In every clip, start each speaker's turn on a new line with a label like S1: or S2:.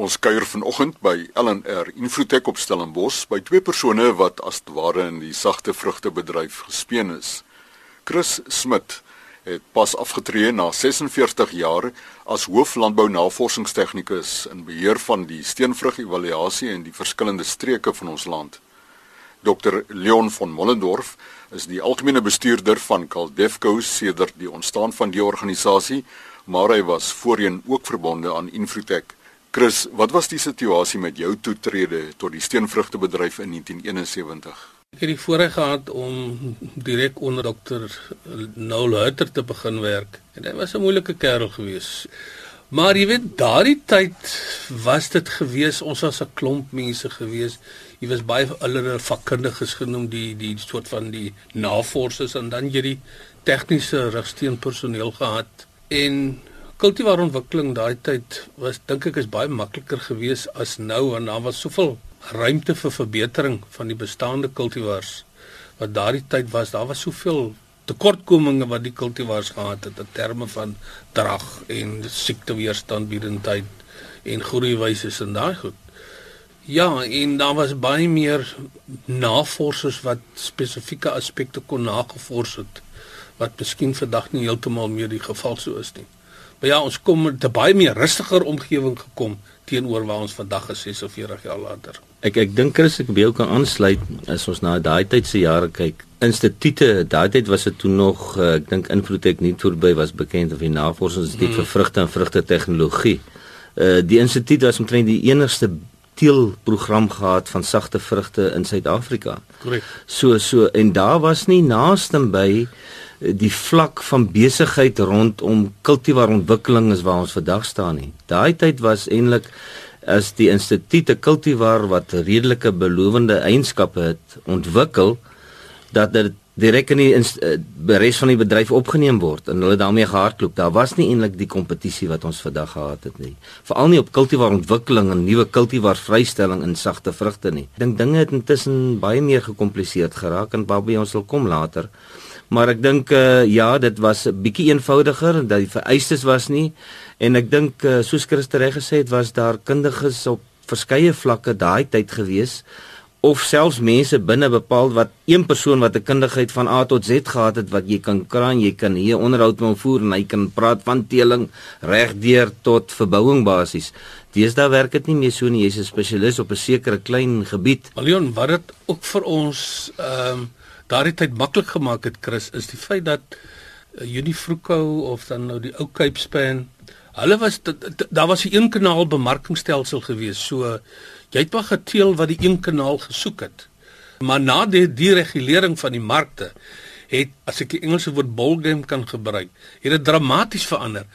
S1: Ons kuier vanoggend by LNR Infotech op Stellenbosch by twee persone wat as ware in die sagte vrugtebedryf gespeen is. Chris Smit het pas afgetree na 46 jaar as hooflandbou-navorsingstegnikus in beheer van die steenvrug-evaluasie in die verskillende streke van ons land. Dr Leon von Mollendorf is die algemene bestuurder van Caldefco sedert die ontstaan van die organisasie, maar hy was voorheen ook verbonde aan Infotech. Chris, wat was die situasie met jou toetrede tot die steenvrugtebedryf in 1971?
S2: Ek het die voorreg gehad om direk onder dokter Noel Hutter te begin werk. En hy was 'n moeilike kerel gewees. Maar jy weet, daardie tyd was dit gewees, ons was 'n klomp mense gewees. Jy was baie hulle vakkundiges genoem die die soort van die navorsers en dan jy die tegniese rigsteenpersoneel gehad. En kultivaarontwikkeling daai tyd was dink ek is baie makliker geweest as nou en daar was soveel ruimte vir verbetering van die bestaande kultivaars wat daardie tyd was. Daar was soveel tekortkominge wat die kultivaars gehad het in terme van drag en siekteweerstandbiedendheid en groeiwyse en daai goed. Ja en daar was baie meer navorsers wat spesifieke aspekte kon nagevors het wat miskien vandag nie heeltemal meer die geval sou is nie Maar ja, ons kom 'n baie meer rustiger omgewing gekom teenoor waar ons vandag is 46 jaar later.
S3: Ek ek dink Chris ek wil kan aansluit as ons na daai tyd se jare kyk. Instituute, daai tyd was dit toe nog eh, ek dink Infotech nie voorby was bekend of die navorsingsinstituut hmm. vir vrugte en vrugte tegnologie. Uh die instituut was omtrent die enigste teelprogram gehad van sagte vrugte in Suid-Afrika.
S2: Korrek.
S3: So so en daar was nie naaste by die vlak van besigheid rondom kultivaarontwikkeling is waar ons vandag staan nie. Daai tyd was eintlik as die instituut 'n kultivaar wat redelike belowende eienskappe het ontwikkel dat dit direk in die uh, res van die bedryf opgeneem word en hulle daarmee gehardloop. Daar was nie eintlik die kompetisie wat ons vandag gehad het nie. Veral nie op kultivaarontwikkeling en nuwe kultivaarsvrystelling in sagte vrugte nie. Ek dink dinge het intussen baie meer gekompliseerd geraak en waarby ons sal kom later. Maar ek dink uh, ja, dit was 'n bietjie eenvoudiger en dat die vereistes was nie en ek dink uh, soos Christus reg gesê het, was daar kundiges op verskeie vlakke daai tyd gewees of selfs mense binne bepaal wat een persoon wat 'n kundigheid van A tot Z gehad het wat jy kan kraan, jy kan hier onderhoud met hom voer en hy kan praat van teeling regdeur tot verbouing basies. Deesdae werk dit nie meer so nie, jy's 'n spesialis op 'n sekere klein gebied.
S2: Leon, wat dit ook vir ons ehm um daardie tyd maklik gemaak het Chris is die feit dat uh, Unifruco of dan nou die ou Cape Span hulle was daar was 'n een kanaal bemarkingstelsel gewees. So jy het maar geteel wat die een kanaal gesoek het. Maar na die deregulering van die markte het as ek die Engelse woord ballgame kan gebruik het dit dramaties verander.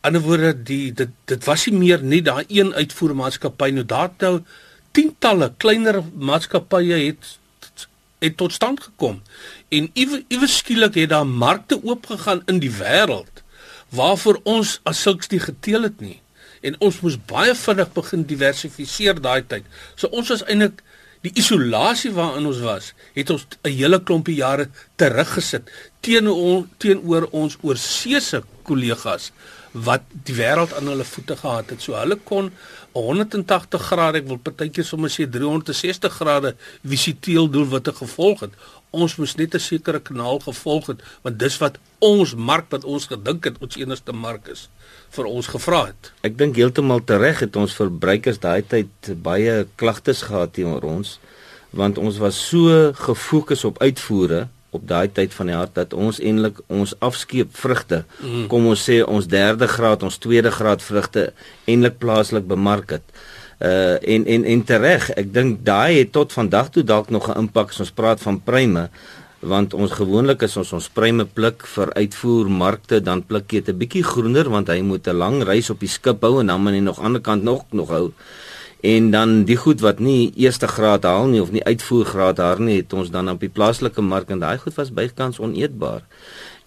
S2: Ander woorde die dit dit was nie meer net daai een uitvoermaatskappy. Nou daar nou tientalle kleiner maatskappye het het tot stand gekom en iewes skielik het daar markte oopgegaan in die wêreld waarvoor ons as sulks nie geteel het nie en ons moes baie vinnig begin diversifiseer daai tyd. So ons was eintlik die isolasie waarin ons was, het ons 'n hele klompie jare teruggesit teenoor teenoor ons oorseese kollegas wat die wêreld aan hulle voete gehad het. So hulle kon 180 grade, ek wil partykeer sommer sê 360 grade visiteel doelwitte gevolg het. Ons moes net 'n sekere kanaal gevolg het want dis wat ons mark wat ons gedink het ons enigste mark is vir ons gevra het.
S3: Ek dink heeltemal tereg het ons verbruikers daai tyd baie klagtes gehad teenoor ons want ons was so gefokus op uitvoere op daai tyd van die jaar dat ons eintlik ons afskeep vrugte mm. kom ons sê ons derde graad ons tweede graad vrugte eintlik plaaslik bemark het. Uh en en en tereg, ek dink daai het tot vandag toe dalk nog 'n impak as ons praat van pryme want ons gewoonlik is ons ons pryme pluk vir uitvoermarkte dan pluk jy dit 'n bietjie groener want hy moet 'n lang reis op die skip hou en dan moet hy nog aan die ander kant nog nog hou en dan die goed wat nie eerste graad haal nie of nie uitvoergraad haar nie het ons dan op die plaaslike mark en daai goed was bykans oneetbaar.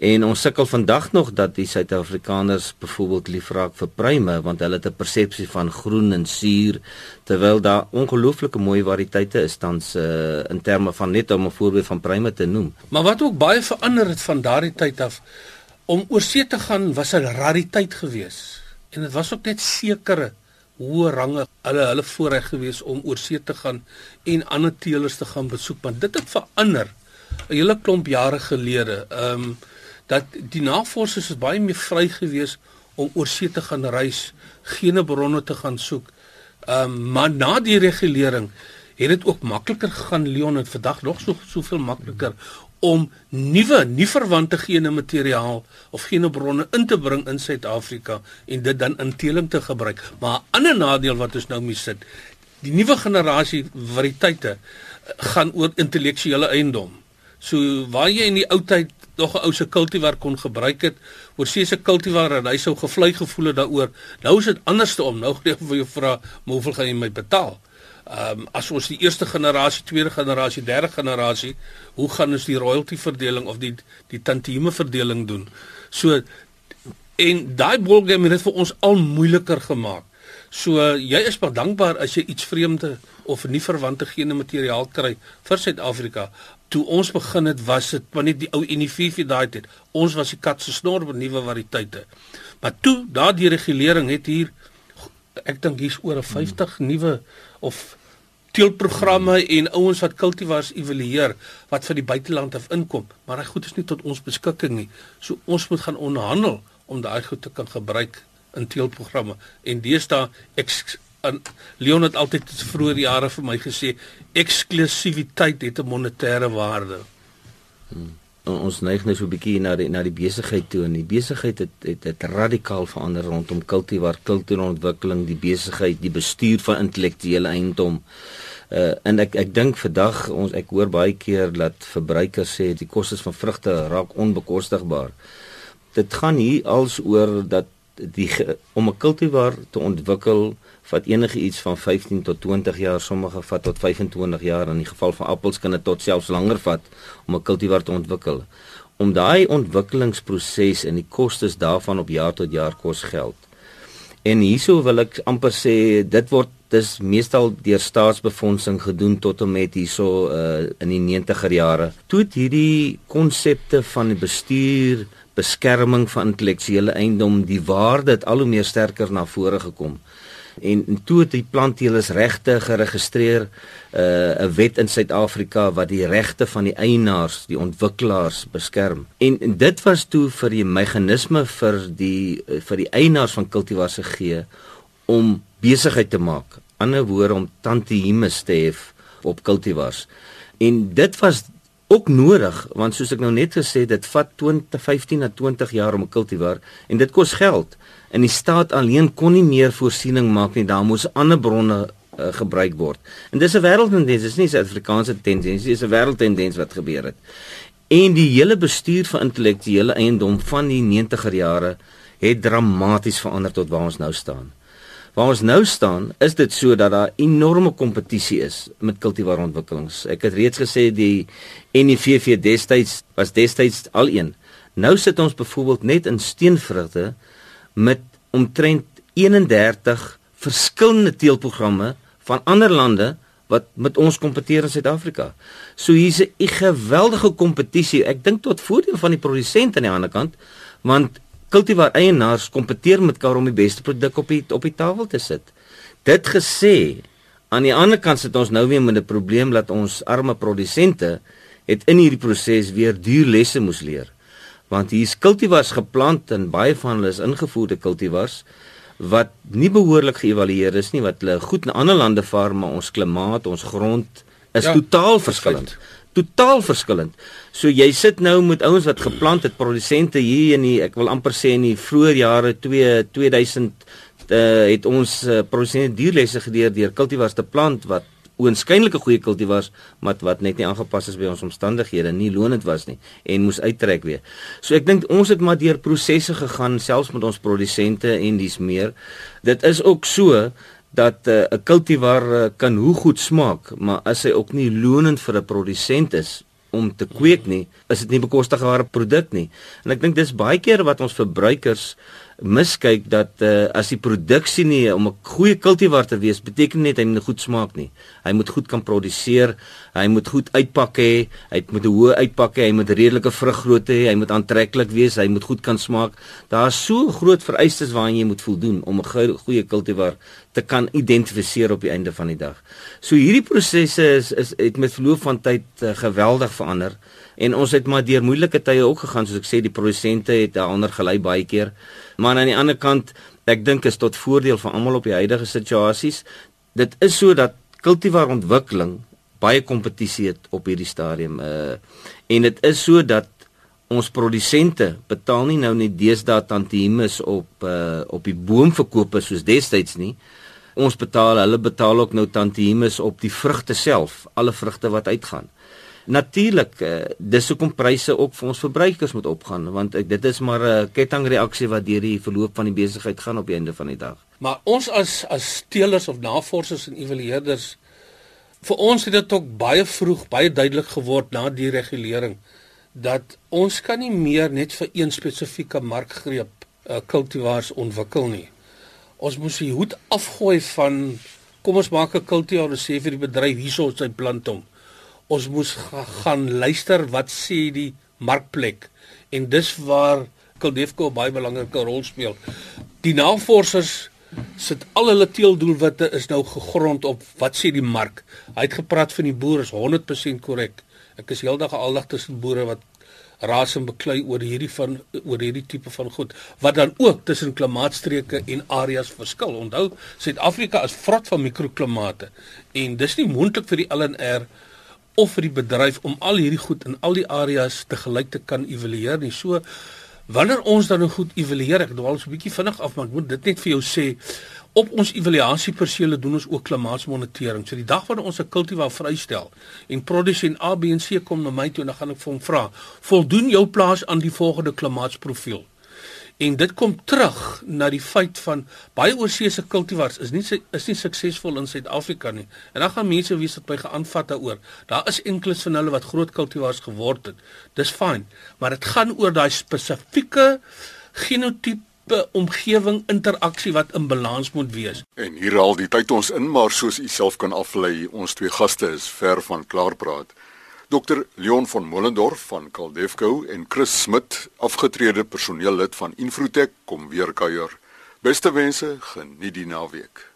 S3: En ons sukkel vandag nog dat die Suid-Afrikaners byvoorbeeld lief raak vir pryme want hulle het 'n persepsie van groen en suur terwyl daar ongelooflike mooi variëteite is tans uh, in terme van net om 'n voorbeeld van pryme te noem.
S2: Maar wat ook baie verander het van daardie tyd af om oor see te gaan was 'n rariteit geweest en dit was ook net sekere hoë range hulle hulle voorreg gewees om oor see te gaan en ander teelers te gaan besoek, maar dit het verander 'n hele klomp jare gelede. Ehm um, dat die navorsers is baie meer vry gewees om oor see te gaan reis, gene bronne te gaan soek. Ehm um, maar na die regulering het dit ook makliker gegaan Leon en vandag nog so soveel makliker om nuwe, nie verwante gene materiaal of gene bronne in te bring in Suid-Afrika en dit dan in teeling te gebruik. Maar 'n ander nadeel wat ons nou mee sit, die nuwe generasie variëteite gaan oor intellektuele eiendom. So waar jy in die ou tyd nog 'n ou se kultivar kon gebruik het, oor see se kultivar en hy sou gevlei gevoel het daaroor. Nou is dit anderste om. Nou gaan jy vir jou vra, "Hoeveel gaan jy my betaal?" Ehm um, as ons die eerste generasie, tweede generasie, derde generasie, hoe gaan ons die royalty verdeling of die die tantieme verdeling doen? So en daai ballgame het dit vir ons al moeiliker gemaak. So jy is baie dankbaar as jy iets vreemde of nie verwante gene materiaal kry vir Suid-Afrika. Toe ons begin het, was dit maar net die ou NIV daai tyd. Ons was die kat se snor met nuwe variëteite. Maar toe daardie regulering het hier ek dink hier's oor 'n 50 hmm. nuwe of teelprogramme en ouens wat kultivars evalueer wat vir die buiteland af inkom, maar hy goed is nie tot ons beskikking nie. So ons moet gaan onderhandel om daai goed te kan gebruik in teelprogramme. En deesdae ek en Leon het altyd vroeër jare vir my gesê eksklusiwiteit het 'n monetêre waarde.
S3: Hmm. Ons neig nou so 'n bietjie na die na die besigheid toe en die besigheid het het, het radikaal verander rondom kultivar, kultuurontwikkeling, die besigheid, die bestuur van intellektuele eiendom. Uh en ek ek dink vandag ons ek hoor baie keer dat verbruikers sê die kostes van vrugte raak onbekostigbaar. Dit gaan hier als oor dat die om 'n kultivar te ontwikkel vat enige iets van 15 tot 20 jaar, sommige vat tot 25 jaar in die geval van appels kan dit tot selfs langer vat om 'n kultivar te ontwikkel. Om daai ontwikkelingsproses en die kostes daarvan op jaar tot jaar kos geld. En hierso wil ek amper sê dit word dis meestal deur staatsbefondsing gedoen tot en met hierso uh, in die 90er jare. Toe het hierdie konsepte van die bestuur, beskerming van intellektuele eiendom, die waarde het al hoe meer sterker na vore gekom. En, en toe het die plantteelers regte geregistreer uh, 'n uh, wet in Suid-Afrika wat die regte van die eienaars, die ontwikkelaars beskerm. En, en dit was toe vir die meganisme vir die vir die eienaars van kultivars gegee om besigheid te maak. Ander woorde om tantiemes te hê op kultivars. En dit was ook nodig want soos ek nou net gesê dit vat 20 15 na 20 jaar om 'n kultivar en dit kos geld. En die staat alleen kon nie meer voorsiening maak nie. Daar moes ander bronne uh, gebruik word. En dis 'n wêreldtendens, dis nie 'n Suid-Afrikaanse tendens, dis 'n wêreldtendens wat gebeur het. En die hele bestuur van intellektuele eiendom van die 90er jare het dramaties verander tot waar ons nou staan. Waar ons nou staan, is dit so dat daar enorme kompetisie is met kultivarontwikkelings. Ek het reeds gesê die NIVV destyds was destyds al een. Nou sit ons byvoorbeeld net in steenvrugte met omtrent 31 verskillende teelprogramme van ander lande wat met ons kompeteer in Suid-Afrika. So hier's 'n geweldige kompetisie. Ek dink tot voordeel van die produsent aan die ander kant, want kultivar eienaars kompeteer met mekaar om die beste produk op die op die tafel te sit. Dit gesê, aan die ander kant sit ons nou weer met 'n probleem dat ons arme produsente het in hierdie proses weer duur lesse moes leer. Want hier's kultivars geplant en baie van hulle is ingevoerde kultivars wat nie behoorlik geëvalueer is nie wat hulle goed in ander lande vaar maar ons klimaat, ons grond is ja, totaal verskillend. Perfect totaal verskillend. So jy sit nou met ouens wat geplant het, produsente hier in die ek wil amper sê in die vroeë jare 2 2000 uh, het ons uh, produsente dierlesse geleer deur kultivars te plant wat oënskynlike goeie kultivars maar wat net nie aangepas is by ons omstandighede nie lonend was nie en moes uittrek weer. So ek dink ons het maar deur prosesse gegaan selfs met ons produsente en dis meer. Dit is ook so dat eh, 'n uh, kultivar uh, kan hoe goed smaak, maar as hy ook nie lonend vir 'n produsent is om te kweek nie, is dit nie bekostigbare produk nie. En ek dink dis baie keer wat ons verbruikers miskyk dat uh, as die produksie nie om 'n goeie kultivar te wees beteken net hy moet goed smaak nie. Hy moet goed kan produseer, hy moet goed uitpak hê, hy moet 'n hoë uitpak hê, hy moet redelike vruggrootte hê, hy moet aantreklik wees, hy moet goed kan smaak. Daar's so groot vereistes waaraan jy moet voldoen om 'n goeie kultivar te kan identifiseer op die einde van die dag. So hierdie prosesse is is het met verloop van tyd uh, geweldig verander en ons het maar deur moeilike tye ook gegaan soos ek sê die produsente het daaronder gelei baie keer. Maar aan die ander kant ek dink is tot voordeel vir almal op die huidige situasies. Dit is so dat kultivar ontwikkeling baie kompetisie het op hierdie stadium uh en dit is so dat ons produsente betaal nie nou net deesdae tantiemes op uh op die boomverkope soos destyds nie. Ons betaal, hulle betaal ook nou tantiemes op die vrugte self, alle vrugte wat uitgaan. Natuurlik, uh, dis hoekom pryse ook vir ons verbruikers moet opgaan want uh, dit is maar 'n uh, kettingreaksie wat deur die verloop van die besigheid gaan op die einde van die dag.
S2: Maar ons as as teelers of navorsers en evalueerders vir ons het dit ook baie vroeg baie duidelik geword na die regulering dat ons kan nie meer net vir een spesifieke markgreep uh, kultivars ontwikkel nie. Ons moes die hoed afgooi van kom ons maak 'n kultivar en sê vir die bedryf hierso is sy plant hom. Ons moes ga, gaan luister wat sê die markplek en dis waar Kuldefco 'n baie belangrike rol speel. Die navorsers sit al hulle teeldoelwitte is nou gegrond op wat sê die mark. Hy het gepraat van die boere is 100% korrek. Ek is heeldag aldag tussen boere wat raas en beklei oor hierdie van oor hierdie tipe van goed wat dan ook tussen klimaatstreke en areas verskil. Onthou, Suid-Afrika is vrot van mikroklimate en dis nie moontlik vir die LNR of vir die bedryf om al hierdie goed in al die areas te gelyk te kan evalueer nie. So Wanneer ons dan nou goed evalueer, ek dwaal so 'n bietjie vinnig af, maar ek moet dit net vir jou sê, op ons evaluasiepersele doen ons ook klimaatsmonitering. So die dag wanneer ons 'n kultivar vrystel en produsent A, B en C kom na my toe en dan gaan ek vir hom vra, voldoen jou plaas aan die volgende klimaatsprofiel? En dit kom terug na die feit van baie oorseese kultivars is nie is nie suksesvol in Suid-Afrika nie. En dan gaan mense wie sit by geaanvat daaroor. Daar is enkeles van hulle wat groot kultivars geword het. Dis fyn, maar dit gaan oor daai spesifieke genotipe omgewing interaksie wat in balans moet wees.
S1: En hier haal die tyd ons in, maar soos u self kan aflei, ons twee gaste is ver van klaar praat. Dr Leon van Mollendorf van Caldefco en Chris Smit, afgetrede personeellid van Infrotech, kom weer kuier. Beste wense, geniet die naweek.